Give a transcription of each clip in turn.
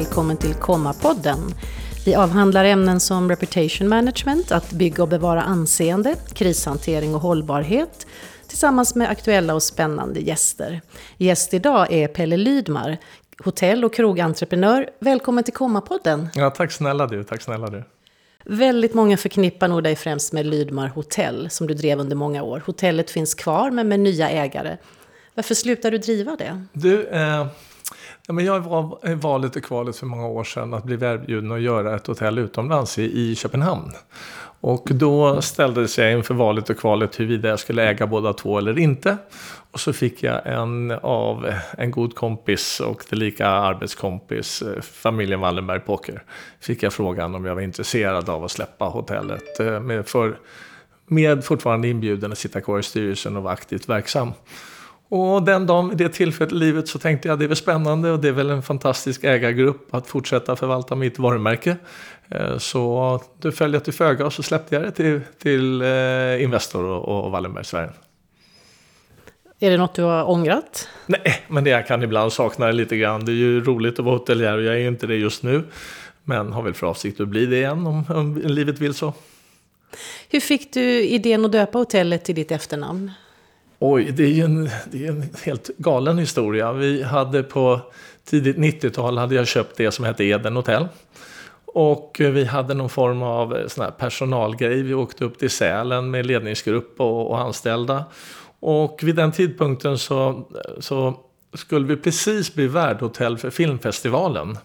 välkommen till Komma-podden. Vi avhandlar ämnen som reputation management, att bygga och bevara anseende, krishantering och hållbarhet tillsammans med aktuella och spännande gäster. Gäst idag är Pelle Lydmar, hotell och krogentreprenör. Välkommen till Komma-podden. Ja, tack snälla du, tack snälla du. Väldigt många förknippar nog dig främst med Lydmar hotell som du drev under många år. Hotellet finns kvar men med nya ägare. Varför slutade du driva det? Du, eh, men jag var i valet och kvalet för många år sedan att bli erbjuden att göra ett hotell utomlands i, i Köpenhamn. Och då ställdes jag inför valet och kvalet huruvida jag skulle äga båda två eller inte. Och så fick jag en av en god kompis och tillika arbetskompis, eh, familjen Wallenberg Poker, fick jag frågan om jag var intresserad av att släppa hotellet eh, med, för, med fortfarande inbjuden att sitta kvar i styrelsen och vara aktivt verksam. Och den dagen, det tillfället i livet så tänkte jag det är väl spännande och det är väl en fantastisk ägargrupp att fortsätta förvalta mitt varumärke. Eh, så då följde till föga och så släppte jag det till, till eh, Investor och, och Wallenberg Sverige. Är det något du har ångrat? Nej, men det jag kan ibland sakna det lite grann. Det är ju roligt att vara hotelier och jag är inte det just nu. Men har väl för avsikt att bli det igen om, om livet vill så. Hur fick du idén att döpa hotellet till ditt efternamn? Oj, det är ju en, det är en helt galen historia. Vi hade på tidigt 90-tal hade jag köpt det som hette Eden Hotel. Och vi hade någon form av eh, sån här personalgrej. Vi åkte upp till Sälen med ledningsgrupp och, och anställda. Och vid den tidpunkten så, eh, så skulle vi precis bli värdhotell för filmfestivalen.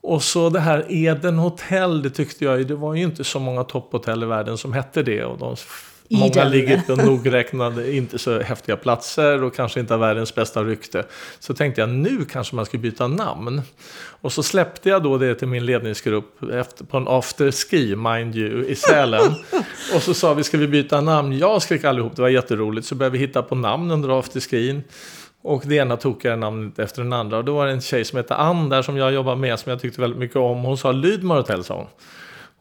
Och så det här Eden Hotel, det tyckte jag det var ju inte så många topphotell i världen som hette det. Och de Många ligger på nogräknade, inte så häftiga platser och kanske inte har världens bästa rykte. Så tänkte jag nu kanske man skulle byta namn. Och så släppte jag då det till min ledningsgrupp efter, på en afterski, mind you, i Sälen. och så sa vi, ska vi byta namn? Ja, skrek allihop, det var jätteroligt. Så började vi hitta på namn under afterskin. Och det ena tokigare namnet efter den andra. Och då var det en tjej som hette Ann där som jag jobbar med, som jag tyckte väldigt mycket om. Hon sa Lydmar Hotel, sa hon.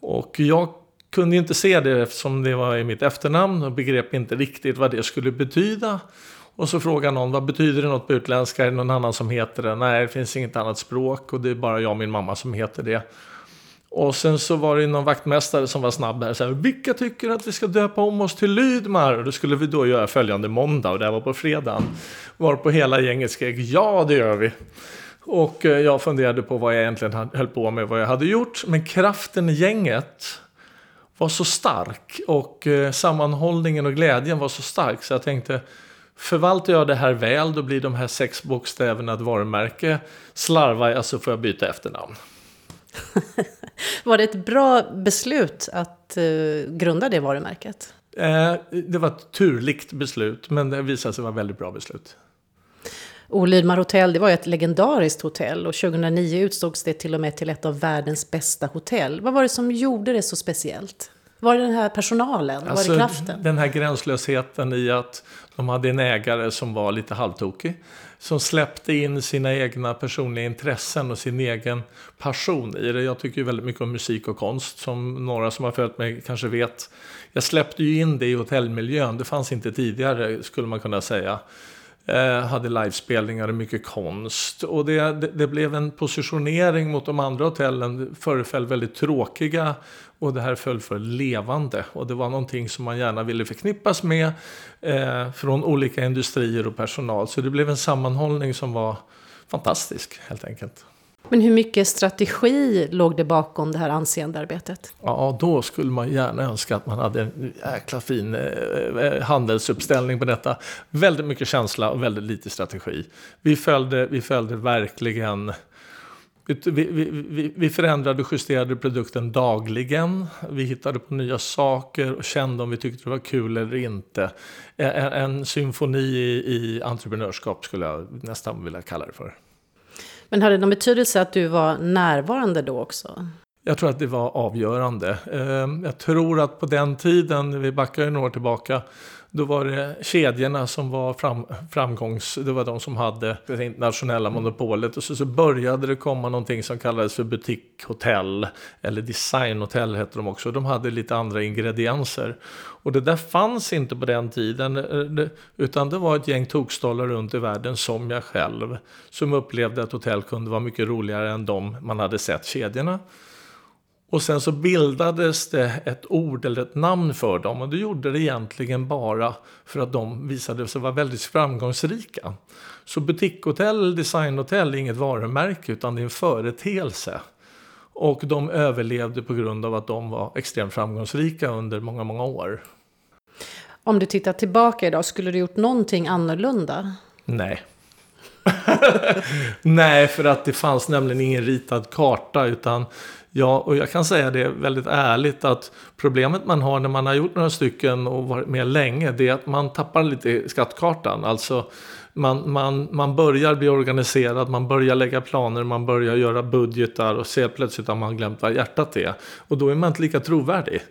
Och jag kunde inte se det eftersom det var i mitt efternamn och begrep inte riktigt vad det skulle betyda. Och så frågar någon, vad betyder det något på utländska? Är det någon annan som heter det? Nej, det finns inget annat språk och det är bara jag och min mamma som heter det. Och sen så var det någon vaktmästare som var snabb där. Så här, Vilka tycker att vi ska döpa om oss till Lydmar? Och det skulle vi då göra följande måndag och det här var på fredagen. Var på hela gänget skrek ja, det gör vi. Och eh, jag funderade på vad jag egentligen höll på med, vad jag hade gjort. Men kraften i gänget var så stark och eh, sammanhållningen och glädjen var så stark så jag tänkte Förvaltar jag det här väl, då blir de här sex bokstäverna ett varumärke. Slarvar jag så får jag byta efternamn. var det ett bra beslut att uh, grunda det varumärket? Eh, det var ett turligt beslut, men det visade sig vara ett väldigt bra beslut. Olidmar hotell, det var ju ett legendariskt hotell och 2009 utsågs det till och med till ett av världens bästa hotell. Vad var det som gjorde det så speciellt? Var det den här personalen? Alltså, var det alltså, kraften? Den här gränslösheten i att de hade en ägare som var lite halvtokig. Som släppte in sina egna personliga intressen och sin egen passion i det. Jag tycker väldigt mycket om musik och konst som några som har följt mig kanske vet. Jag släppte ju in det i hotellmiljön. Det fanns inte tidigare skulle man kunna säga. Eh, hade livespelningar och mycket konst. Och det, det, det, blev en positionering mot de andra hotellen, föreföll väldigt tråkiga och det här föll för levande. Och det var någonting som man gärna ville förknippas med eh, från olika industrier och personal. Så det blev en sammanhållning som var fantastisk helt enkelt. Men hur mycket strategi låg det bakom det här anseendearbetet? Ja, då skulle man gärna önska att man hade en jäkla fin eh, eh, handelsuppställning på detta. Väldigt mycket känsla och väldigt lite strategi. Vi följde, vi följde verkligen vi, vi, vi, vi, förändrade och justerade produkten dagligen. Vi hittade på nya saker och kände om vi tyckte det var kul eller inte. Eh, en, en symfoni i, i entreprenörskap skulle jag nästan vilja kalla det för. Men hade det någon betydelse att du var närvarande då också? Jag tror att det var avgörande. Ehm, jag tror att på den tiden, vi backar ju några år tillbaka, då var det kedjorna som var fram, framgångs... Det var de som hade det internationella monopolet. Och så, så började det komma någonting som kallades för butikhotell. Eller designhotell hette de också. De hade lite andra ingredienser. Och det där fanns inte på den tiden. Eh, utan det var ett gäng tokstollar runt i världen, som jag själv. Som upplevde att hotell kunde vara mycket roligare än de man hade sett kedjorna. Och sen så bildades det ett ord eller ett namn för dem och det gjorde det egentligen bara för att de visade sig vara väldigt framgångsrika. Så butikshotell, designhotell är inget varumärke utan det är en företeelse. Och de överlevde på grund av att de var extremt framgångsrika under många, många år. Om du tittar tillbaka idag, skulle du gjort någonting annorlunda? Nej. Nej, för att det fanns nämligen ingen ritad karta utan Ja, och jag kan säga det väldigt ärligt att problemet man har när man har gjort några stycken och varit med länge, det är att man tappar lite i skattkartan. Alltså man, man, man börjar bli organiserad, man börjar lägga planer, man börjar göra budgetar och ser plötsligt har man glömt vad hjärtat är. Och då är man inte lika trovärdig.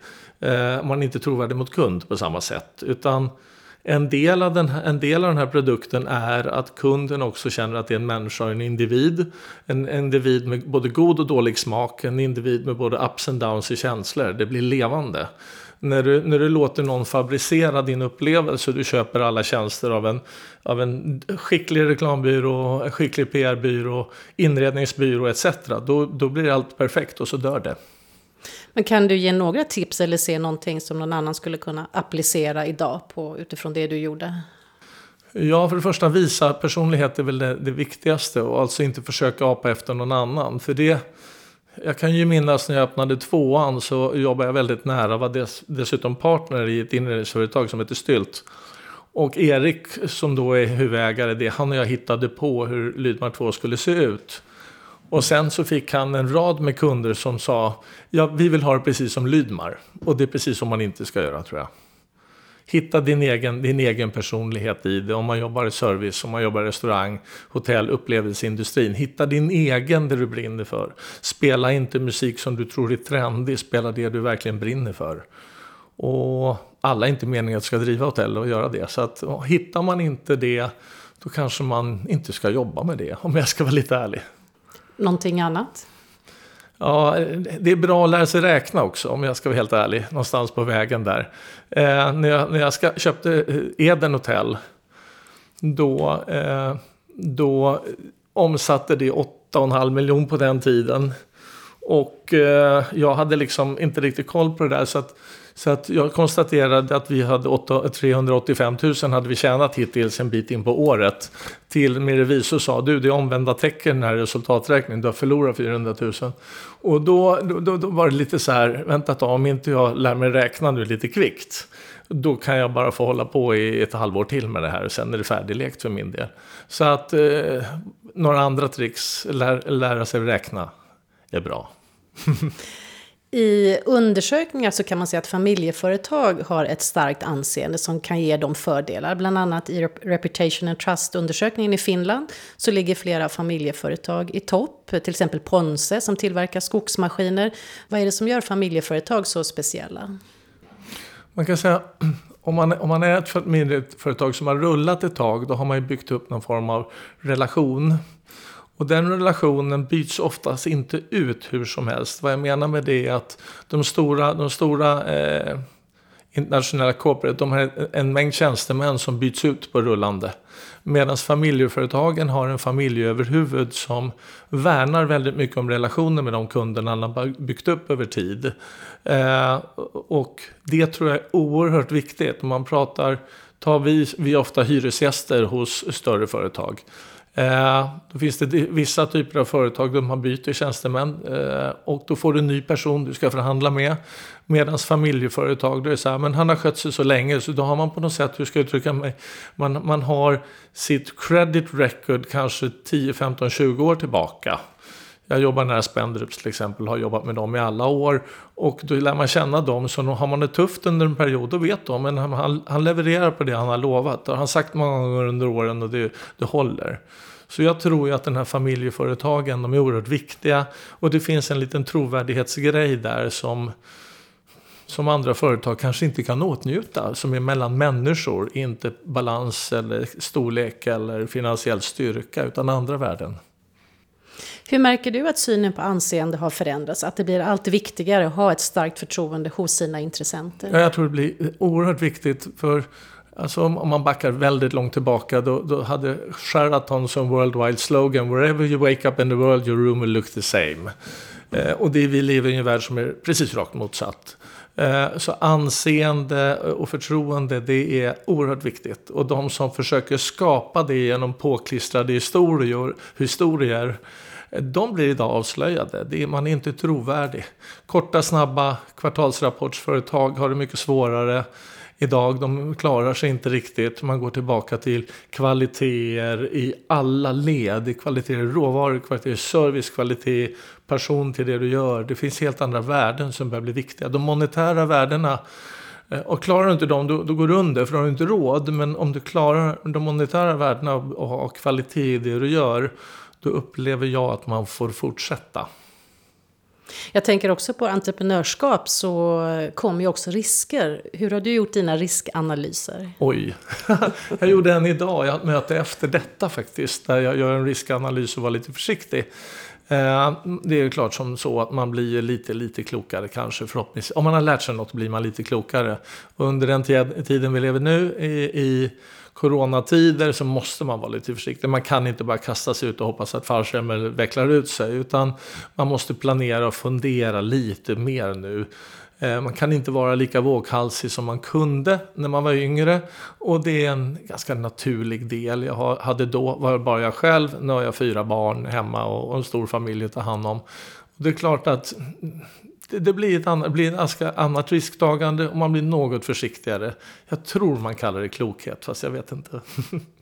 Eh, man är inte trovärdig mot kund på samma sätt. Utan en del, av den, en del av den här produkten är att kunden också känner att det är en människa, en individ. En, en individ med både god och dålig smak, en individ med både ups and downs i känslor. Det blir levande. När du, när du låter någon fabricera din upplevelse, du köper alla tjänster av en, av en skicklig reklambyrå, en skicklig PR-byrå, inredningsbyrå etc. Då, då blir allt perfekt och så dör det. Men kan du ge några tips eller se någonting som någon annan skulle kunna applicera idag på, utifrån det du gjorde? Ja, för det första visa personlighet är väl det, det, viktigaste och alltså inte försöka apa efter någon annan. För det, jag kan ju minnas när jag öppnade tvåan så jobbade jag väldigt nära, var dess, dessutom partner i ett inredningsföretag som heter Stylt. Och Erik som då är huvudägare, det han och jag hittade på hur Lydmar 2 skulle se ut. Och sen så fick han en rad med kunder som sa ja, vi vill ha det precis som Lydmar. Och det är precis som man inte ska göra tror jag. Hitta din egen, din egen personlighet i det. Om man jobbar i service, om man jobbar i restaurang, hotell, upplevelseindustrin. Hitta din egen, det du brinner för. Spela inte musik som du tror är trendig, spela det du verkligen brinner för. Och alla är inte meningen att ska driva hotell och göra det. Så att hittar man inte det, då kanske man inte ska jobba med det, om jag ska vara lite ärlig någonting annat? Ja, det är bra att lära sig räkna också om jag ska vara helt ärlig. Någonstans på vägen där. Eh, när jag, när jag ska, köpte eh, Eden Hotel. Då, eh, då omsatte det 8,5 miljoner på den tiden. Och eh, jag hade liksom inte riktigt koll på det där. Så att så att jag konstaterade att vi hade 8, 385 000 hade vi tjänat hittills en bit in på året. Till min revisor sa, du det är omvända tecken den här resultaträkningen, du har förlorat 400 000. Och då, då, då var det lite så här, vänta ett tag, om inte jag lär mig räkna nu lite kvickt. Då kan jag bara få hålla på i ett halvår till med det här och sen är det färdiglekt för min del. Så att eh, några andra tricks, lär, lära sig räkna, är bra. I undersökningar så kan man se att familjeföretag har ett starkt anseende som kan ge dem fördelar. Bland annat i Reputation and Trust-undersökningen i Finland så ligger flera familjeföretag i topp. Till exempel Ponse som tillverkar skogsmaskiner. Vad är det som gör familjeföretag så speciella? Man kan säga om man, om man är ett familjeföretag som har rullat ett tag då har man ju byggt upp någon form av relation och den relationen byts oftast inte ut hur som helst. Vad jag menar med det är att de stora, de stora eh, internationella corporate, de har en mängd tjänstemän som byts ut på rullande. Medan familjeföretagen har en familjeöverhuvud som värnar väldigt mycket om relationen med de kunderna man har byggt upp över tid. Eh, och det tror jag är oerhört viktigt. Om man pratar, tar vi, vi är ofta hyresgäster hos större företag. Eh, då finns det vissa typer av företag där man byter tjänstemän eh, och då får du en ny person du ska förhandla med. Medan familjeföretag, då är det så här, men han har skött sig så länge så då har man på något sätt, hur ska jag uttrycka mig, man, man har sitt credit record kanske 10, 15, 20 år tillbaka. Jag jobbar nära Spendrups till exempel, har jobbat med dem i alla år. Och då lär man känna dem, så har man det tufft under en period, då vet de. Men han, han levererar på det han har lovat. Det har han sagt många gånger under åren och det, det håller. Så jag tror ju att den här familjeföretagen, de är oerhört viktiga. Och det finns en liten trovärdighetsgrej där som som andra företag kanske inte kan åtnjuta. Som är mellan människor, inte balans eller storlek eller finansiell styrka utan andra värden. Hur märker du att synen på anseende har förändrats? Att det blir allt viktigare att ha ett starkt förtroende hos sina intressenter? Ja, jag tror det blir oerhört viktigt för Alltså om man backar väldigt långt tillbaka då, då hade Sheraton som worldwide slogan Wherever you wake up in the world your room will look the same. Eh, och det, vi lever i en värld som är precis rakt motsatt. Eh, så anseende och förtroende det är oerhört viktigt. Och de som försöker skapa det genom påklistrade historier, historier de blir idag avslöjade. Det är, man är inte trovärdig. Korta, snabba kvartalsrapportsföretag har det mycket svårare idag. De klarar sig inte riktigt. Man går tillbaka till kvaliteter i alla led. Kvalitet i råvaror, kvaliteter i service, kvalitet person till det du gör. Det finns helt andra värden som börjar bli viktiga. De monetära värdena eh, och klarar du inte dem, då, då, går du under för då har du inte råd. Men om du klarar de monetära värdena och har kvalitet i det du gör, då upplever jag att man får fortsätta. Jag tänker också på entreprenörskap så kommer ju också risker. Hur har du gjort dina riskanalyser? Oj, jag gjorde en idag. Jag har ett möte efter detta faktiskt. Där jag gör en riskanalys och var lite försiktig. Eh, det är ju klart som så att man blir lite, lite klokare kanske förhoppningsvis. Om man har lärt sig något blir man lite klokare. Och under den tiden vi lever nu i, i coronatider så måste man vara lite försiktig. Man kan inte bara kasta sig ut och hoppas att fallskärmen vecklar ut sig. Utan man måste planera och fundera lite mer nu. Eh, man kan inte vara lika våghalsig som man kunde när man var yngre. Och det är en ganska naturlig del. Jag hade då, var bara jag själv, nu har jag fyra barn hemma och en stor familj att ta hand om. det är klart att det, det blir, ett annat, blir ett annat risktagande och man blir något försiktigare. Jag tror man kallar det klokhet, fast jag vet inte.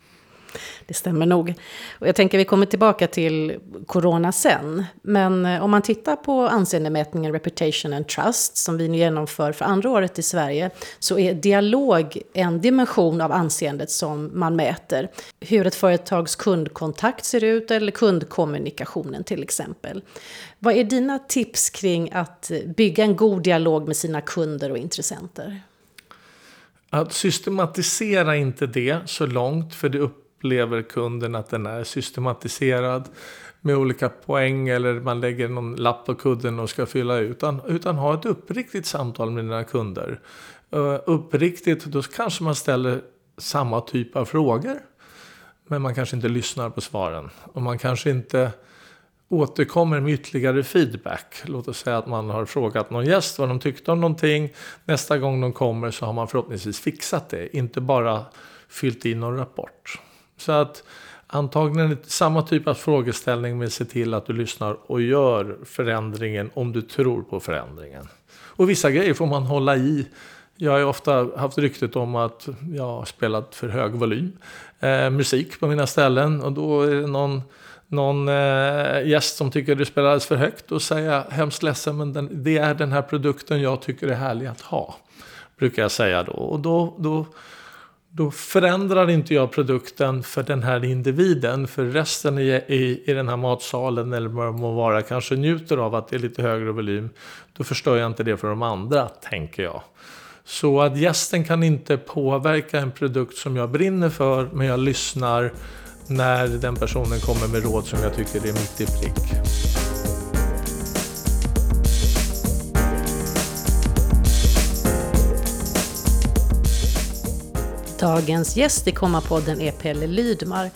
Det stämmer nog. Och jag tänker vi kommer tillbaka till corona sen. Men eh, om man tittar på anseendemätningen Reputation and Trust som vi nu genomför för andra året i Sverige så är dialog en dimension av anseendet som man mäter. Hur ett företags kundkontakt ser ut eller kundkommunikationen till exempel. Vad är dina tips kring att bygga en god dialog med sina kunder och intressenter? Att systematisera inte det så långt, för det upplever kunden att den är systematiserad med olika poäng eller man lägger någon lapp på kudden och ska fylla ut. Utan, utan ha ett uppriktigt samtal med dina kunder. Uh, uppriktigt, då kanske man ställer samma typ av frågor. Men man kanske inte lyssnar på svaren. Och man kanske inte återkommer med ytterligare feedback. Låt oss säga att man har frågat någon gäst vad de tyckte om någonting. Nästa gång de kommer så har man förhoppningsvis fixat det. Inte bara fyllt i någon rapport. Så att antagligen samma typ av frågeställning men se till att du lyssnar och gör förändringen om du tror på förändringen. Och vissa grejer får man hålla i. Jag har ju ofta haft ryktet om att jag har spelat för hög volym eh, musik på mina ställen och då är det någon någon eh, gäst som tycker det spelar alldeles för högt, och säga, hemskt ledsen men den, det är den här produkten jag tycker är härlig att ha. Brukar jag säga då. Och då, då, då förändrar inte jag produkten för den här individen. För resten i, i, i den här matsalen eller vad det må vara kanske njuter av att det är lite högre volym. Då förstör jag inte det för de andra, tänker jag. Så att gästen kan inte påverka en produkt som jag brinner för, men jag lyssnar när den personen kommer med råd som jag tycker är mitt i prick. Dagens gäst i Komma-podden är Pelle Lydmar.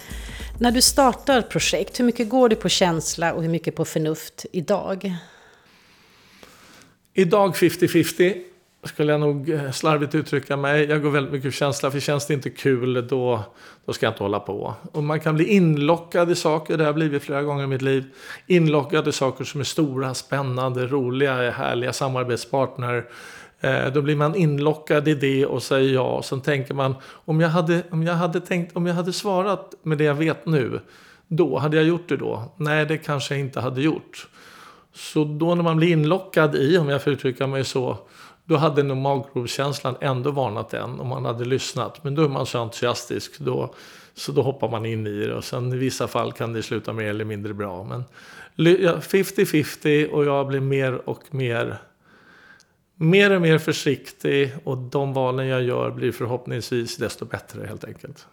När du startar projekt, hur mycket går du på känsla och hur mycket på förnuft idag? Idag 50-50 skulle jag nog eh, slarvigt uttrycka mig. Jag går väldigt mycket på känsla, för känns det inte kul då, då ska jag inte hålla på. Och man kan bli inlockad i saker, det har jag blivit flera gånger i mitt liv. Inlockad i saker som är stora, spännande, roliga, härliga samarbetspartner. Eh, då blir man inlockad i det och säger ja. Sen tänker man, om jag hade, om jag hade, tänkt, om jag hade svarat med det jag vet nu, då, hade jag gjort det då? Nej, det kanske jag inte hade gjort. Så då när man blir inlockad i, om jag får uttrycka mig så, då hade nog maggrovskänslan ändå varnat en om man hade lyssnat. Men då är man så entusiastisk. Då, så då hoppar man in i det. Och sen i vissa fall kan det sluta mer eller mindre bra. Men 50-50 och jag blir mer och mer mer och mer försiktig och de valen jag gör blir förhoppningsvis desto bättre helt enkelt.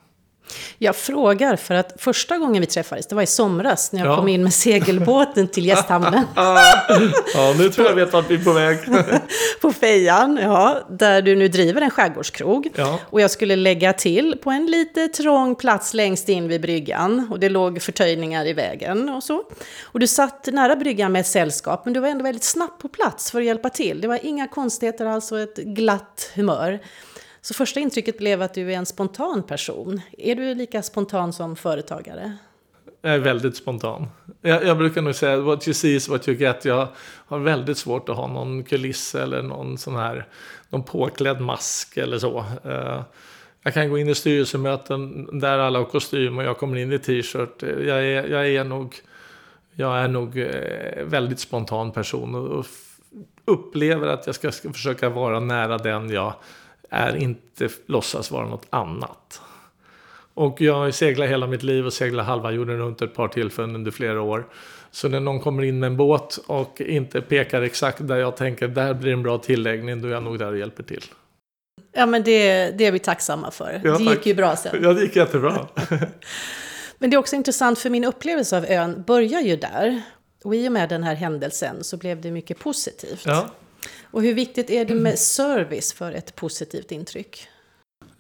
Jag frågar för att första gången vi träffades, det var i somras när jag ja. kom in med segelbåten till gästhamnen. ja, nu tror jag vet vart vi är på väg. på Fejan, ja, där du nu driver en skärgårdskrog. Ja. Och jag skulle lägga till på en lite trång plats längst in vid bryggan. Och det låg förtöjningar i vägen och så. Och du satt nära bryggan med ett sällskap, men du var ändå väldigt snabbt på plats för att hjälpa till. Det var inga konstigheter alls och ett glatt humör. Så första intrycket blev att du är en spontan person. Är du lika spontan som företagare? Jag är väldigt spontan. Jag, jag, brukar nog säga what you see is what you get. Jag har väldigt svårt att ha någon kuliss eller någon sån här någon påklädd mask eller så. Eh, jag kan gå in i styrelsemöten där alla har kostym och jag kommer in i t-shirt. Jag är, jag är nog, jag är nog eh, väldigt spontan person och upplever att jag ska, ska försöka vara nära den jag är inte låtsas vara något annat. Och jag seglar hela mitt liv och seglar halva jorden runt ett par tillfällen under flera år. Så när någon kommer in med en båt och inte pekar exakt där jag tänker där blir en bra tilläggning, då är jag nog där och hjälper till. Ja, men det, det är vi tacksamma för. Ja, det gick ju bra sen. Ja, det gick jättebra. men det är också intressant, för min upplevelse av ön börjar ju där. Och i och med den här händelsen så blev det mycket positivt. Ja. Och hur viktigt är det med service för ett positivt intryck?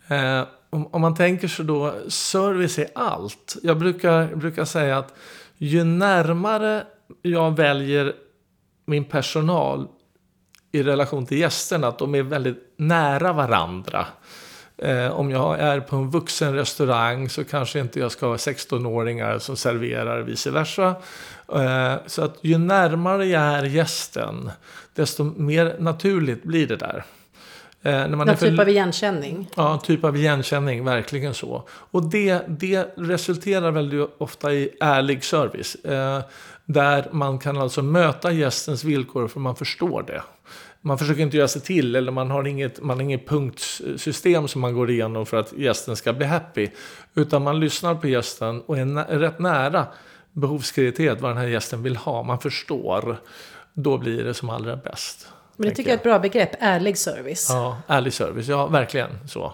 Eh, om, om, man tänker sig då, service är allt. Jag brukar, brukar säga att ju närmare jag väljer min personal i relation till gästerna, att de är väldigt nära varandra. Eh, om jag är på en vuxen restaurang så kanske inte jag ska ha 16-åringar som serverar vice versa. Eh, så att ju närmare jag är gästen, desto mer naturligt blir det där. Eh, när typ av igenkänning? Ja, typ av igenkänning, verkligen så. Och det, det resulterar väldigt ofta i ärlig service. Eh, där man kan alltså möta gästens villkor för man förstår det. Man försöker inte göra sig till eller man har inget, man har inget punktsystem som man går igenom för att gästen ska bli happy. Utan man lyssnar på gästen och är, nä rätt nära behovskriteriet, vad den här gästen vill ha. Man förstår. Då blir det som allra bäst. Men det tycker jag är ett bra begrepp, ärlig service. Ja, ärlig service. Ja, verkligen så.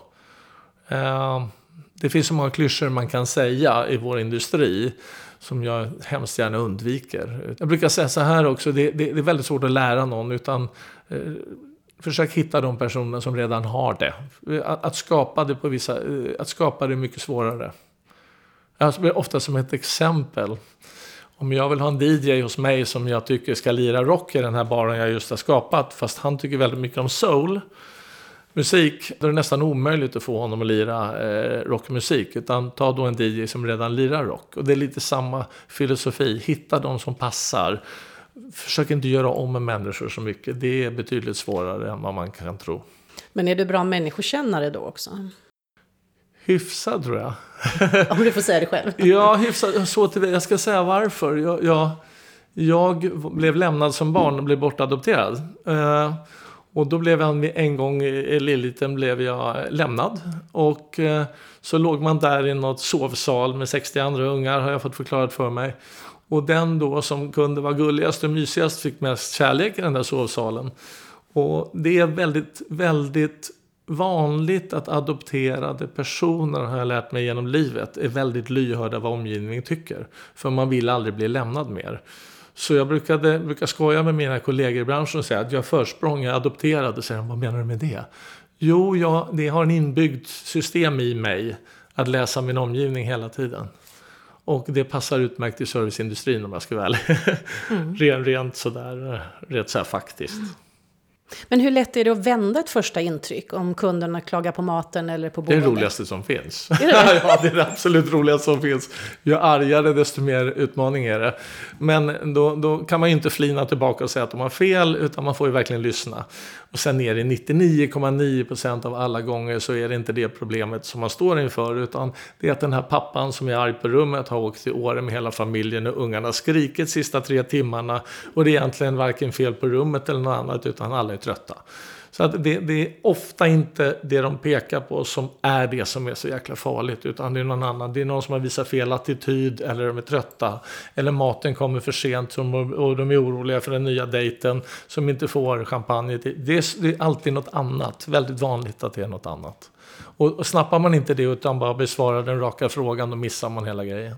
Uh, det finns så många klyschor man kan säga i vår industri som jag hemskt gärna undviker. Jag brukar säga så här också, det, det, det är väldigt svårt att lära någon utan eh, försök hitta de personer som redan har det. Att, att, skapa det på vissa, eh, att skapa det är mycket svårare. Alltså, ofta som ett exempel. Om jag vill ha en DJ hos mig som jag tycker ska lira rock i den här baren jag just har skapat, fast han tycker väldigt mycket om soul, musik, då är det nästan omöjligt att få honom att lira eh, rockmusik. Utan ta då en DJ som redan lirar rock. Och det är lite samma filosofi, hitta de som passar. Försök inte göra om med människor så mycket, det är betydligt svårare än vad man kan tro. Men är du bra människokännare då också? Hyfsad tror jag. Om du får säga det själv. ja, hyfsad. Så till, jag ska säga varför. Jag, jag, jag blev lämnad som barn och blev bortadopterad. Uh, och då blev jag en gång i Lilliten blev jag lämnad. Och uh, så låg man där i något sovsal med 60 andra ungar har jag fått förklarat för mig. Och den då som kunde vara gulligast och mysigast fick mest kärlek i den där sovsalen. Och det är väldigt, väldigt vanligt att adopterade personer, har jag lärt mig genom livet, är väldigt lyhörda vad omgivningen tycker. För man vill aldrig bli lämnad mer. Så jag brukade, brukar skoja med mina kollegor i branschen och säga att jag försprång, jag är adopterad. Och säger vad menar du med det? Jo, jag, det har en inbyggd system i mig att läsa min omgivning hela tiden. Och det passar utmärkt i serviceindustrin om jag ska vara ärlig. Mm. rent, rent sådär, rent så faktiskt. Men hur lätt är det att vända ett första intryck om kunderna klagar på maten eller på boendet? Det är det roligaste som finns. Är det? ja, det är det absolut roligaste som finns. Ju argare desto mer utmaning är det. Men då, då kan man ju inte flina tillbaka och säga att de har fel, utan man får ju verkligen lyssna. Och sen är det 99,9% av alla gånger så är det inte det problemet som man står inför, utan det är att den här pappan som är arg på rummet har åkt till Åre med hela familjen och ungarna skrikit sista tre timmarna och det är egentligen varken fel på rummet eller något annat, utan alla är trötta. Så att det, det, är ofta inte det de pekar på som är det som är så jäkla farligt. Utan det är någon annan. Det är någon som har visat fel attityd eller de är trötta. Eller maten kommer för sent och de är oroliga för den nya dejten som inte får champagne. Det är, det är alltid något annat. Väldigt vanligt att det är något annat. Och, och snappar man inte det utan bara besvarar den raka frågan då missar man hela grejen.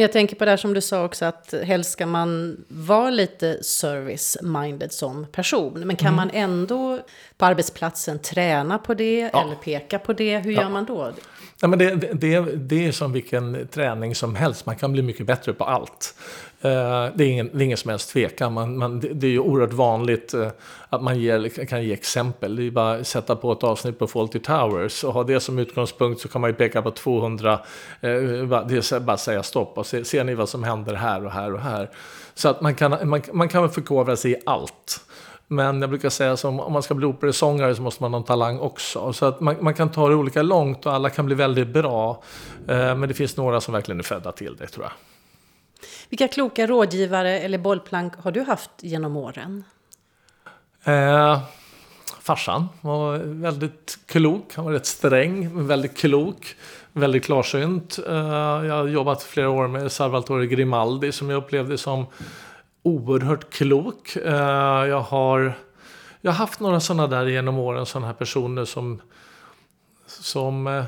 Men jag tänker på det här som du sa också att helst ska man vara lite service-minded som person. Men kan mm. man ändå på arbetsplatsen träna på det ja. eller peka på det? Hur ja. gör man då? Ja, men det, det, det är som vilken träning som helst. Man kan bli mycket bättre på allt. Eh, det är ingen, det är ingen som helst tvekan. Man, man, det är ju oerhört vanligt eh, att man ger, kan ge exempel. Det är bara att sätta på ett avsnitt på Fawlty Towers och ha det som utgångspunkt så kan man ju peka på 200, eh, det är bara att säga stopp och se, ser ni vad som händer här och här och här. Så att man kan, man, man kan förkovra sig i allt. Men jag brukar säga att om man ska bli operasångare så måste man ha en talang också. Så att man, man, kan ta det olika långt och alla kan bli väldigt bra. Eh, men det finns några som verkligen är födda till det tror jag. Vilka kloka rådgivare eller bollplank har du haft genom åren? Eh, farsan var väldigt klok. Han var rätt sträng, men väldigt klok. Väldigt klarsynt. Eh, jag har jobbat flera år med Salvatore Grimaldi som jag upplevde som oerhört klok. Eh, jag, har, jag har haft några sådana där genom åren, sådana här personer som, som eh,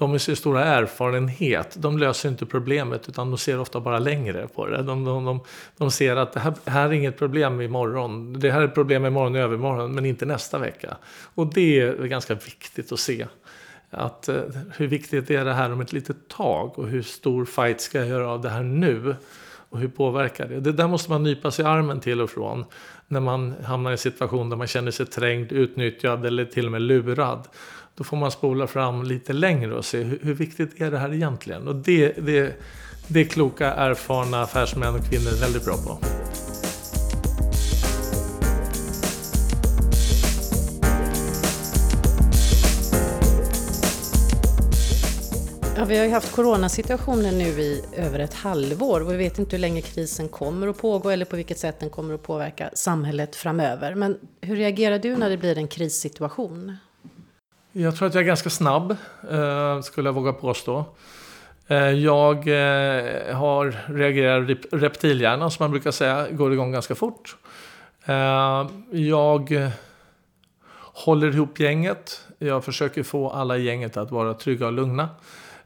de med sin stora erfarenhet, de löser inte problemet utan de ser ofta bara längre på det. De, de, de, de ser att det här, här är inget problem imorgon. Det här är ett problem imorgon och övermorgon men inte nästa vecka. Och det är ganska viktigt att se. Att, eh, hur viktigt är det här om ett litet tag och hur stor fight ska jag göra av det här nu? Och hur påverkar det? Det där måste man nypa sig i armen till och från. När man hamnar i en situation där man känner sig trängd, utnyttjad eller till och med lurad. Då får man spola fram lite längre och se hur, hur viktigt är det här egentligen? Och det, det, det är kloka, erfarna affärsmän och kvinnor väldigt bra på. Ja, vi har ju haft coronasituationen nu i över ett halvår och vi vet inte hur länge krisen kommer att pågå eller på vilket sätt den kommer att påverka samhället framöver. Men hur reagerar du när det blir en krissituation? Jag tror att jag är ganska snabb, eh, skulle jag våga påstå. Eh, jag eh, har reagerat reptilhjärnan, som man brukar säga, går igång ganska fort. Jag håller ihop gänget. Jag försöker få alla i gänget att vara trygga och lugna.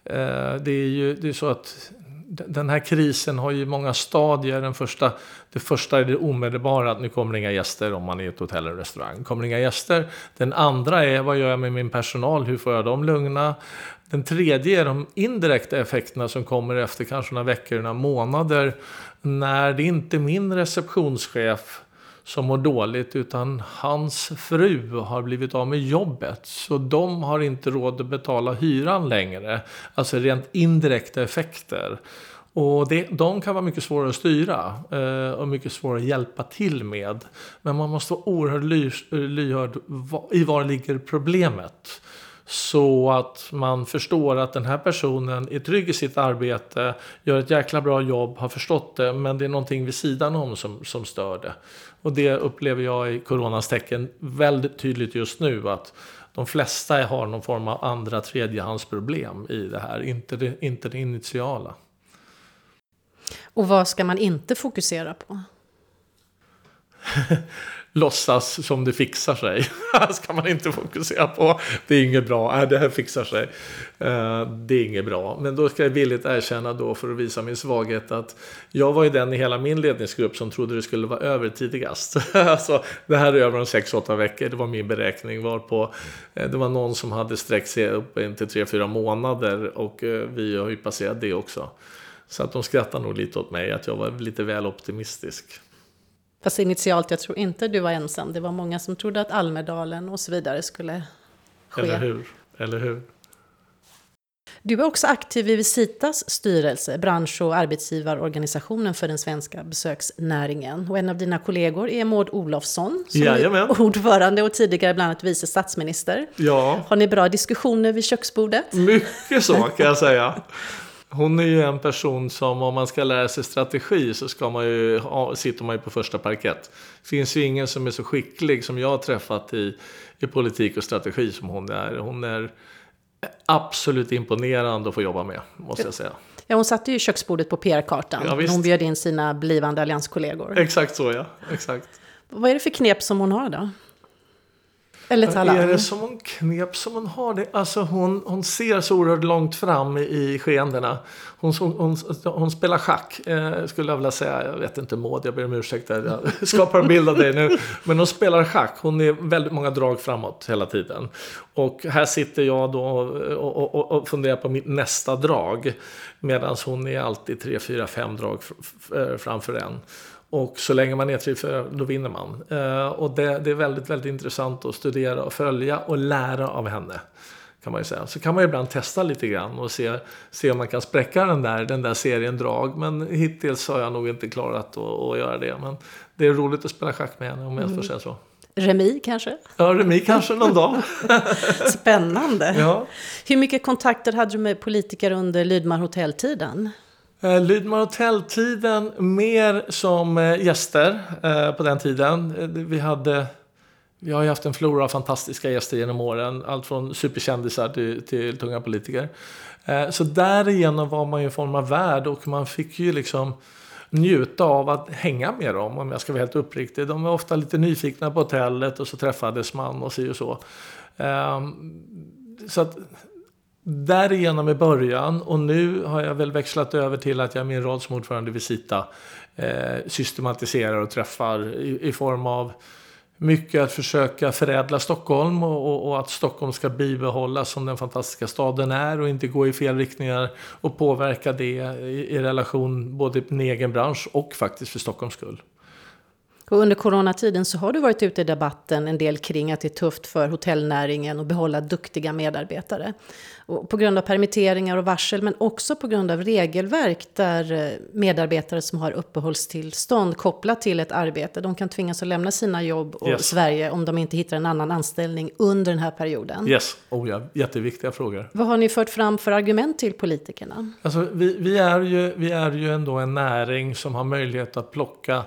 Eh, det är ju det är så att den här krisen har ju många stadier. Den första, det första är det omedelbara, att nu kommer inga gäster om man är i ett hotell eller restaurang. Kommer inga gäster. Den andra är, vad gör jag med min personal? Hur får jag dem lugna? Den tredje är de indirekta effekterna som kommer efter kanske några veckor, några månader. När det inte är min receptionschef som mår dåligt utan hans fru har blivit av med jobbet. Så de har inte råd att betala hyran längre. Alltså rent indirekta effekter. Och det, de kan vara mycket svåra att styra eh, och mycket svåra att hjälpa till med. Men man måste vara oerhört ly, lyhörd i var ligger problemet. Så att man förstår att den här personen är trygg i sitt arbete, gör ett jäkla bra jobb, har förstått det, men det är någonting vid sidan om som, som stör det. Och det upplever jag i coronans tecken väldigt tydligt just nu att de flesta har någon form av andra tredjehandsproblem i det här, inte det, inte det initiala. Och vad ska man inte fokusera på? låtsas som det fixar sig. Det ska man inte fokusera på. Det är inget bra. Nej, det här fixar sig. Eh, det är inget bra. Men då ska jag villigt erkänna då för att visa min svaghet att jag var ju den i hela min ledningsgrupp som trodde det skulle vara över tidigast. alltså, det här är över en 6-8 veckor. Det var min beräkning. Varpå eh, det var någon som hade sträckt sig upp till 3-4 månader och eh, vi har ju passerat det också. Så att de skrattar nog lite åt mig att jag var lite väl optimistisk. Fast initialt, jag tror inte du var ensam. Det var många som trodde att Almedalen och så vidare skulle ske. Eller hur? Eller hur? Du är också aktiv i Visitas styrelse, bransch och arbetsgivarorganisationen för den svenska besöksnäringen. Och en av dina kollegor är Maud Olofsson, som Jajamän. är ordförande och tidigare bland annat vice statsminister. Ja. Har ni bra diskussioner vid köksbordet? Mycket så kan jag säga. Hon är ju en person som om man ska lära sig strategi så ska man ju, sitter man ju på första parkett. Det finns ju ingen som är så skicklig som jag har träffat i, i politik och strategi som hon är. Hon är absolut imponerande att få jobba med, måste jag säga. Ja, hon satte ju köksbordet på PR-kartan. Ja, hon bjöd in sina blivande allianskollegor. Exakt så, ja. Exakt. Vad är det för knep som hon har då? Eller talang? Är det som hon knep som hon har det? Alltså hon, hon ser så oerhört långt fram i, skeendena. Hon, hon, hon, spelar schack, eh, skulle jag vilja säga. Jag vet inte Maud, jag ber om ursäkt. Jag skapar en bild av dig nu. Men hon spelar schack. Hon är väldigt många drag framåt hela tiden. Och här sitter jag då och, och, och funderar på mitt nästa drag. Medan hon är alltid tre, fyra, fem drag framför en. Och så länge man är 3-4 då vinner man. Eh, och det, det, är väldigt, väldigt intressant att studera och följa och lära av henne. Kan man ju säga. Så kan man ibland testa lite grann och se, se om man kan spräcka den där, den där serien drag. Men hittills har jag nog inte klarat att, att göra det. Men det är roligt att spela schack med henne om jag mm. får säga så. Remi kanske? Ja, Remi kanske någon dag. Spännande. Ja. Hur mycket kontakter hade du med politiker under Lydmar hotelltiden? Eh, Lydmar Hotel-tiden mer som eh, gäster eh, på den tiden. Eh, vi hade vi har ju haft en flora av fantastiska gäster genom åren. Allt från superkändisar till, till tunga politiker. Så därigenom var man ju en form av värd och man fick ju liksom njuta av att hänga med dem om jag ska vara helt uppriktig. De var ofta lite nyfikna på hotellet och så träffades man och så och så. Ehm, så att därigenom i början och nu har jag väl växlat över till att jag är min roll som ordförande i Visita eh, systematiserar och träffar i, i, form av mycket att försöka förädla Stockholm och, och, och, att Stockholm ska bibehållas som den fantastiska staden är och inte gå i fel riktningar och påverka det i, i relation både till min egen bransch och faktiskt för Stockholms skull. Och under coronatiden så har du varit ute i debatten en del kring att det är tufft för hotellnäringen att behålla duktiga medarbetare. Och på grund av permitteringar och varsel men också på grund av regelverk där eh, medarbetare som har uppehållstillstånd kopplat till ett arbete, de kan tvingas att lämna sina jobb och yes. Sverige om de inte hittar en annan anställning under den här perioden. Yes, oh ja, jätteviktiga frågor. Vad har ni fört fram för argument till politikerna? Alltså, vi, vi, är ju, vi är ju ändå en näring som har möjlighet att plocka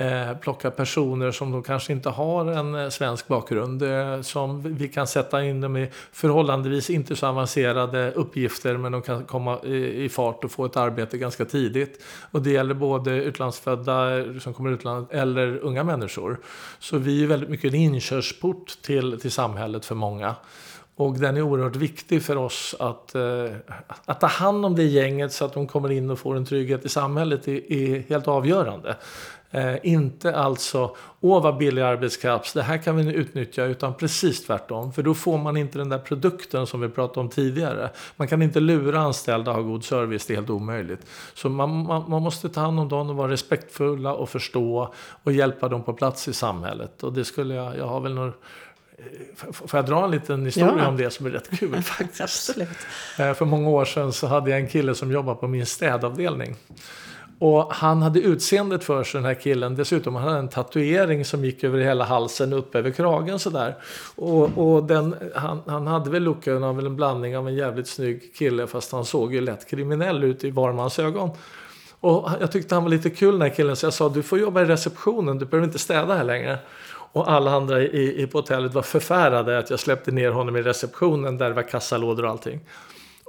eh, plocka personer som då kanske inte har en eh, svensk bakgrund. Eh, som vi kan sätta in dem i förhållandevis inte så avancerade uppgifter men de kan komma i, i fart och få ett arbete ganska tidigt. Och det gäller både utlandsfödda eh, som kommer utlandet eller unga människor. Så vi är väldigt mycket en inkörsport till, till samhället för många. Och den är oerhört viktig för oss att, eh, att ta hand om det gänget så att de kommer in och får en trygghet i samhället är, är helt avgörande. Eh, inte alltså, åh vad billig arbetskraft, det här kan vi nu utnyttja, utan precis tvärtom. För då får man inte den där produkten som vi pratade om tidigare. Man kan inte lura anställda och ha god service, det är helt omöjligt. Så man, man, man måste ta hand om dem och vara respektfulla och förstå och hjälpa dem på plats i samhället. Och det skulle jag, jag har väl några eh, Får jag dra en liten historia ja. om det som är rätt kul faktiskt? Absolut. Eh, för många år sedan så hade jag en kille som jobbade på min städavdelning. Och han hade utseendet för sig den här killen. Dessutom hade han en tatuering som gick över hela halsen upp över kragen sådär. Och, och den, han, han hade väl looken av en blandning av en jävligt snygg kille fast han såg ju lätt kriminell ut i varmans ögon. Och jag tyckte han var lite kul den här killen så jag sa du får jobba i receptionen, du behöver inte städa här längre. Och alla andra i, i, på hotellet var förfärade att jag släppte ner honom i receptionen där det var kassalådor och allting.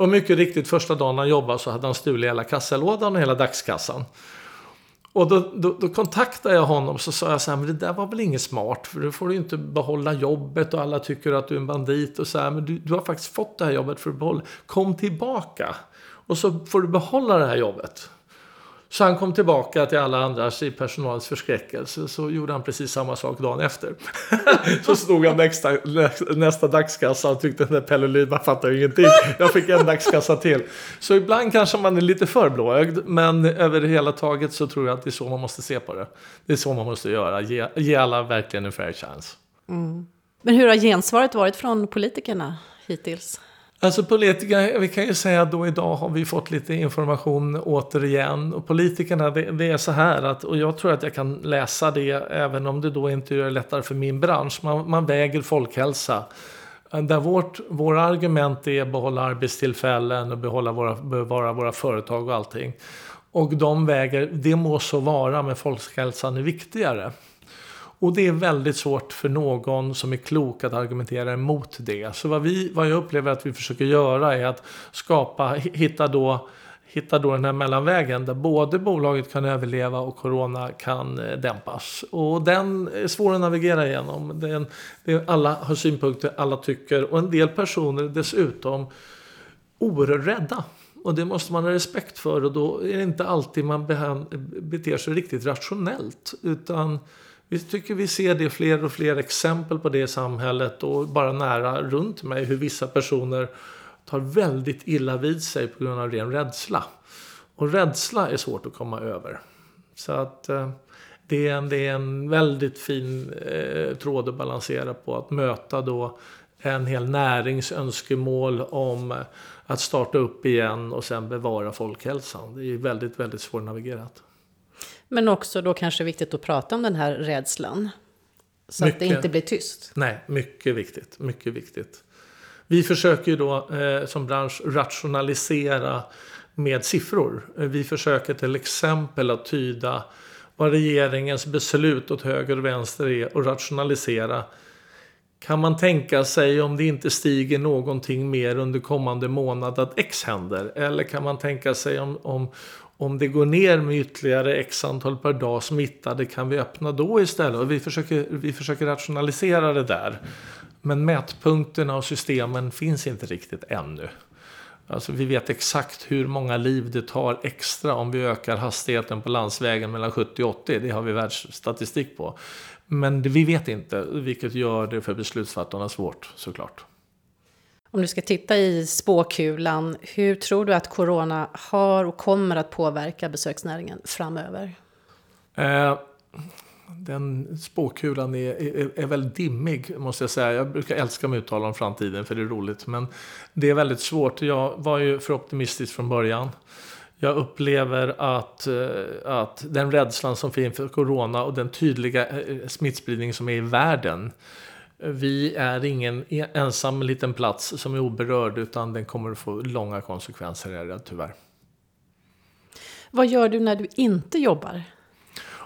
Och mycket riktigt, första dagen han jobbade så hade han stulit hela kassalådan och hela dagskassan. Och då, då, då, kontaktade jag honom och så sa jag så här, men det där var väl inget smart för då får du inte behålla jobbet och alla tycker att du är en bandit och så här, men du, du har faktiskt fått det här jobbet för att behålla. Kom tillbaka och så får du behålla det här jobbet. Så han kom tillbaka till alla andras i personalens förskräckelse. Så gjorde han precis samma sak dagen efter. så stod han nästa, nästa dagskassa och tyckte den där Pelle Lydman fattar ju ingenting. Jag fick en dagskassa till. Så ibland kanske man är lite för blåögd. Men över det hela taget så tror jag att det är så man måste se på det. Det är så man måste göra. Ge, ge alla verkligen en fair chance. Mm. Men hur har gensvaret varit från politikerna hittills? Alltså politiker, vi kan ju säga då idag har vi fått lite information återigen. Och politikerna, det, det, är så här att, och jag tror att jag kan läsa det även om det då inte gör det lättare för min bransch. Man, man väger folkhälsa Där vårt, våra argument är att behålla arbetstillfällen och behålla våra, bevara våra företag och allting. Och de väger, det må så vara, men folkhälsan är viktigare. Och det är väldigt svårt för någon som är klok att argumentera emot det. Så vad, vi, vad jag upplever att vi försöker göra är att skapa, hitta då hitta då den här mellanvägen där både bolaget kan överleva och corona kan eh, dämpas. Och den är svår att navigera igenom. Den, den, alla har synpunkter, alla tycker och en del personer dessutom oerhört rädda. Och det måste man ha respekt för och då är det inte alltid man beter sig riktigt rationellt. Utan vi tycker vi ser det fler och fler exempel på det i samhället och bara nära runt mig hur vissa personer tar väldigt illa vid sig på grund av ren rädsla. Och rädsla är svårt att komma över. Så att eh, det, är en, det är en väldigt fin eh, tråd att balansera på. Att möta då en hel närings önskemål om eh, att starta upp igen och sen bevara folkhälsan. Det är väldigt, väldigt svårnavigerat. Men också då kanske viktigt att prata om den här rädslan. Så mycket, att det inte blir tyst. Nej, mycket viktigt. Mycket viktigt. Vi försöker ju då eh, som bransch rationalisera med siffror. Vi försöker till exempel att tyda vad regeringens beslut åt höger och vänster är och rationalisera. Kan man tänka sig om det inte stiger någonting mer under kommande månad att X händer? Eller kan man tänka sig om, om, om det går ner med ytterligare X antal per dag smittade, kan vi öppna då istället? Och vi, försöker, vi försöker rationalisera det där. Men mätpunkterna och systemen finns inte riktigt ännu. Alltså vi vet exakt hur många liv det tar extra om vi ökar hastigheten på landsvägen mellan 70 och 80. Det har vi världsstatistik på. Men vi vet inte, vilket gör det för beslutsfattarna svårt såklart. Om du ska titta i spåkulan, hur tror du att corona har och kommer att påverka besöksnäringen framöver? Eh, den spåkulan är, är, är väldigt dimmig, måste jag säga. Jag brukar älska att uttala om framtiden, för det är roligt. Men det är väldigt svårt. Jag var ju för optimistisk från början. Jag upplever att, eh, att den rädslan som finns för corona och den tydliga eh, smittspridning som är i världen. Vi är ingen ensam liten plats som är oberörd, utan den kommer att få långa konsekvenser, är rädd, tyvärr. Vad gör du när du inte jobbar?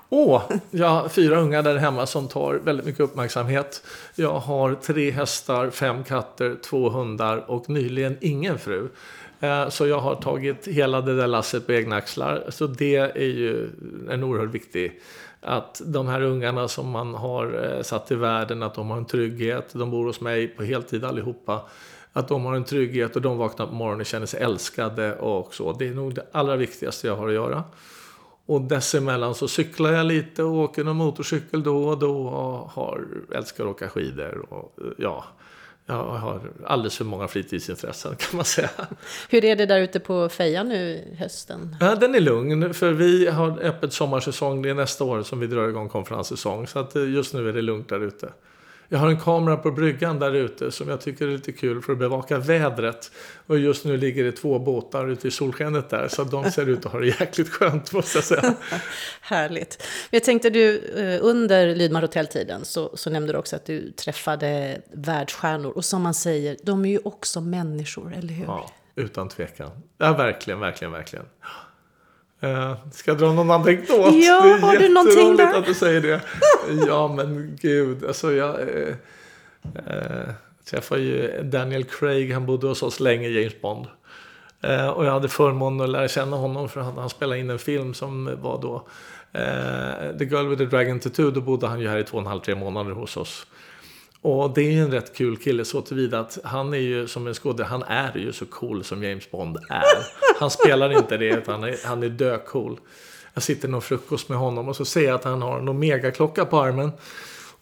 Åh, jag har fyra ungar där hemma som tar väldigt mycket uppmärksamhet. Jag har tre hästar, fem katter, två hundar och nyligen ingen fru. Eh, så jag har tagit hela det där lasset på egna axlar. Så det är ju en oerhört viktig att de här ungarna som man har eh, satt i världen, att de har en trygghet. De bor hos mig på heltid allihopa. Att de har en trygghet och de vaknar på morgonen och känner sig älskade och så. Det är nog det allra viktigaste jag har att göra. Och dessemellan så cyklar jag lite och åker någon motorcykel då och då och har, älskar att åka skidor. Och, eh, ja, jag har alldeles för många fritidsintressen kan man säga. Hur är det där ute på Feja nu hösten? Ja, den är lugn för vi har öppet sommarsäsong. Det är nästa år som vi drar igång konferenssäsong. Så att just nu är det lugnt där ute. Jag har en kamera på bryggan där ute som jag tycker är lite kul för att bevaka vädret. Och just nu ligger det två båtar ute i solskenet där så de ser ut att ha det jäkligt skönt måste jag säga. Härligt. Jag tänkte du, eh, under Lydmar Hotell-tiden så, så nämnde du också att du träffade världsstjärnor. Och som man säger, de är ju också människor, eller hur? Ja, utan tvekan. Ja, verkligen, verkligen, verkligen. Uh, ska jag dra någon anekdot? Ja, det är har du någonting där? att du säger det. ja, men gud. Alltså, jag uh, uh, träffade ju Daniel Craig. Han bodde hos oss länge, James Bond. Uh, och jag hade förmånen att lära känna honom för han, han spelade in en film som var då The Girl with the Dragon Tattoo. Då bodde han ju här i två och en halv, tre månader hos oss. Och det är ju en rätt kul kille så tillvida att han är ju som en skådespelare, han är ju så cool som James Bond är. Han spelar inte det, utan han är, han är döcool. Jag sitter någon frukost med honom och så ser jag att han har en Omega-klocka på armen.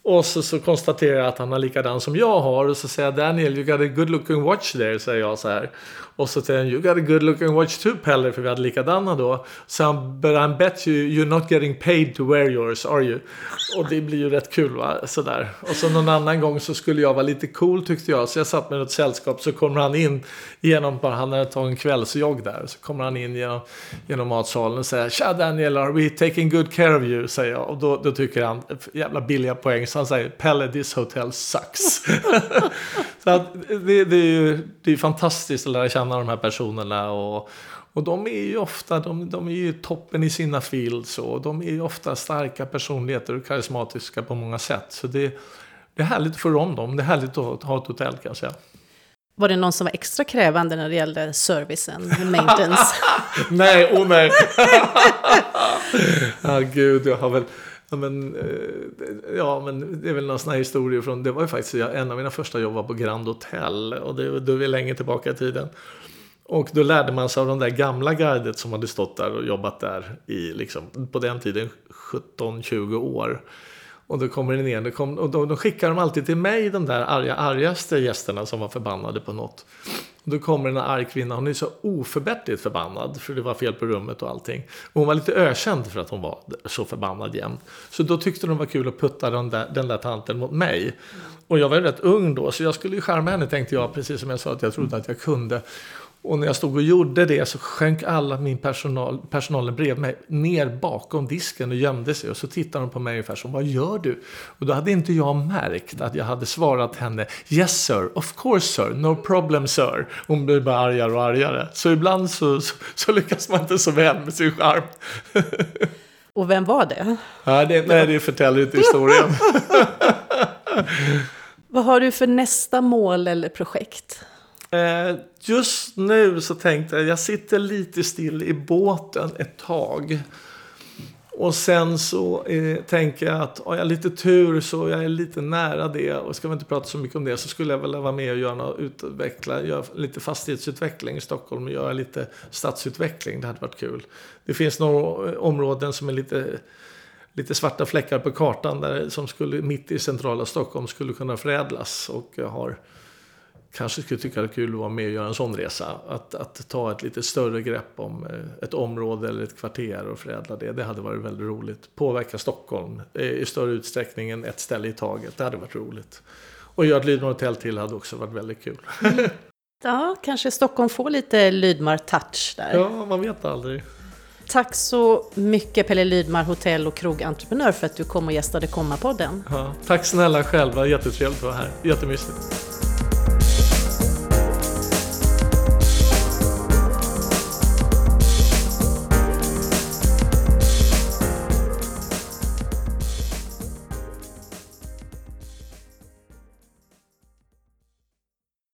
Och så, så konstaterar jag att han har likadan som jag har. Och så säger jag Daniel, you got a good looking watch there, säger jag så här. Och så säger han, you got a good looking watch too Pelle, för vi hade likadana då. Så han, but I bet you you're not getting paid to wear yours, are you? Och det blir ju rätt kul va, sådär. Och så någon annan gång så skulle jag vara lite cool tyckte jag. Så jag satt med något sällskap så kommer han in genom, bara han hade tagit en kvällsjogg där. Så kommer han in genom, genom matsalen och säger, tja Daniel, are we taking good care of you? Säger jag. Och då, då tycker han, jävla billiga poäng. Så han säger, Pelle this hotel sucks. Så att det, det, är ju det är fantastiskt att lära känna de här personerna. Och, och de är ju ofta de, de är ju toppen i sina fields. Och de är ju ofta starka personligheter och karismatiska på många sätt. Så det, det är härligt att få om dem. Det är härligt att ha ett hotell kan jag säga. Var det någon som var extra krävande när det gällde servicen, maintenance? nej, oh nej. Ah, gud, jag har väl... Ja men, eh, ja, men det är väl några sådana historier från... Det var ju faktiskt en av mina första jobb var på Grand Hotel. Och det, är länge tillbaka i tiden. Och då lärde man sig av de där gamla guidet som hade stått där och jobbat där i, liksom, på den tiden, 17-20 år. Och då kommer det ner, det kom, och då, då skickar de alltid till mig de där arga, argaste gästerna som var förbannade på något. Och då kommer en arg kvinna, hon är så oförbätterligt förbannad för det var fel på rummet och allting. Och hon var lite ökänd för att hon var så förbannad jämt. Så då tyckte de var kul att putta den där, den där tanten mot mig. Och jag var rätt ung då, så jag skulle ju skärma henne tänkte jag, precis som jag sa att jag trodde att jag kunde. Och när jag stod och gjorde det så sjönk alla min personal, personalen bredvid mig ner bakom disken och gömde sig. Och så tittade de på mig ungefär som, vad gör du? Och då hade inte jag märkt att jag hade svarat henne, yes sir, of course sir, no problem sir. Hon blev bara argare och argare. Så ibland så, så, så lyckas man inte så väl med sin charm. Och vem var det? Ja, det nej, det förtäller inte historien. vad har du för nästa mål eller projekt? Eh, just nu så tänkte jag, jag sitter lite still i båten ett tag. Och sen så eh, tänker jag att har jag lite tur så jag är lite nära det. Och ska vi inte prata så mycket om det så skulle jag väl vara med och göra något, utveckla, göra lite fastighetsutveckling i Stockholm och göra lite stadsutveckling. Det hade varit kul. Det finns några eh, områden som är lite, lite svarta fläckar på kartan där, som skulle, mitt i centrala Stockholm skulle kunna förädlas. Och jag har kanske skulle tycka det är kul att vara med och göra en sån resa. Att, att ta ett lite större grepp om eh, ett område eller ett kvarter och förädla det. Det hade varit väldigt roligt. Påverka Stockholm eh, i större utsträckning än ett ställe i taget. Det hade varit roligt. Och göra ett Lydmar Hotell till hade också varit väldigt kul. ja, kanske Stockholm får lite Lydmar-touch där. Ja, man vet aldrig. Tack så mycket Pelle Lydmar, hotell och krogentreprenör för att du kom och gästade Komma-podden. Ja, tack snälla själva, jättetrevligt att vara här. Jättemysigt.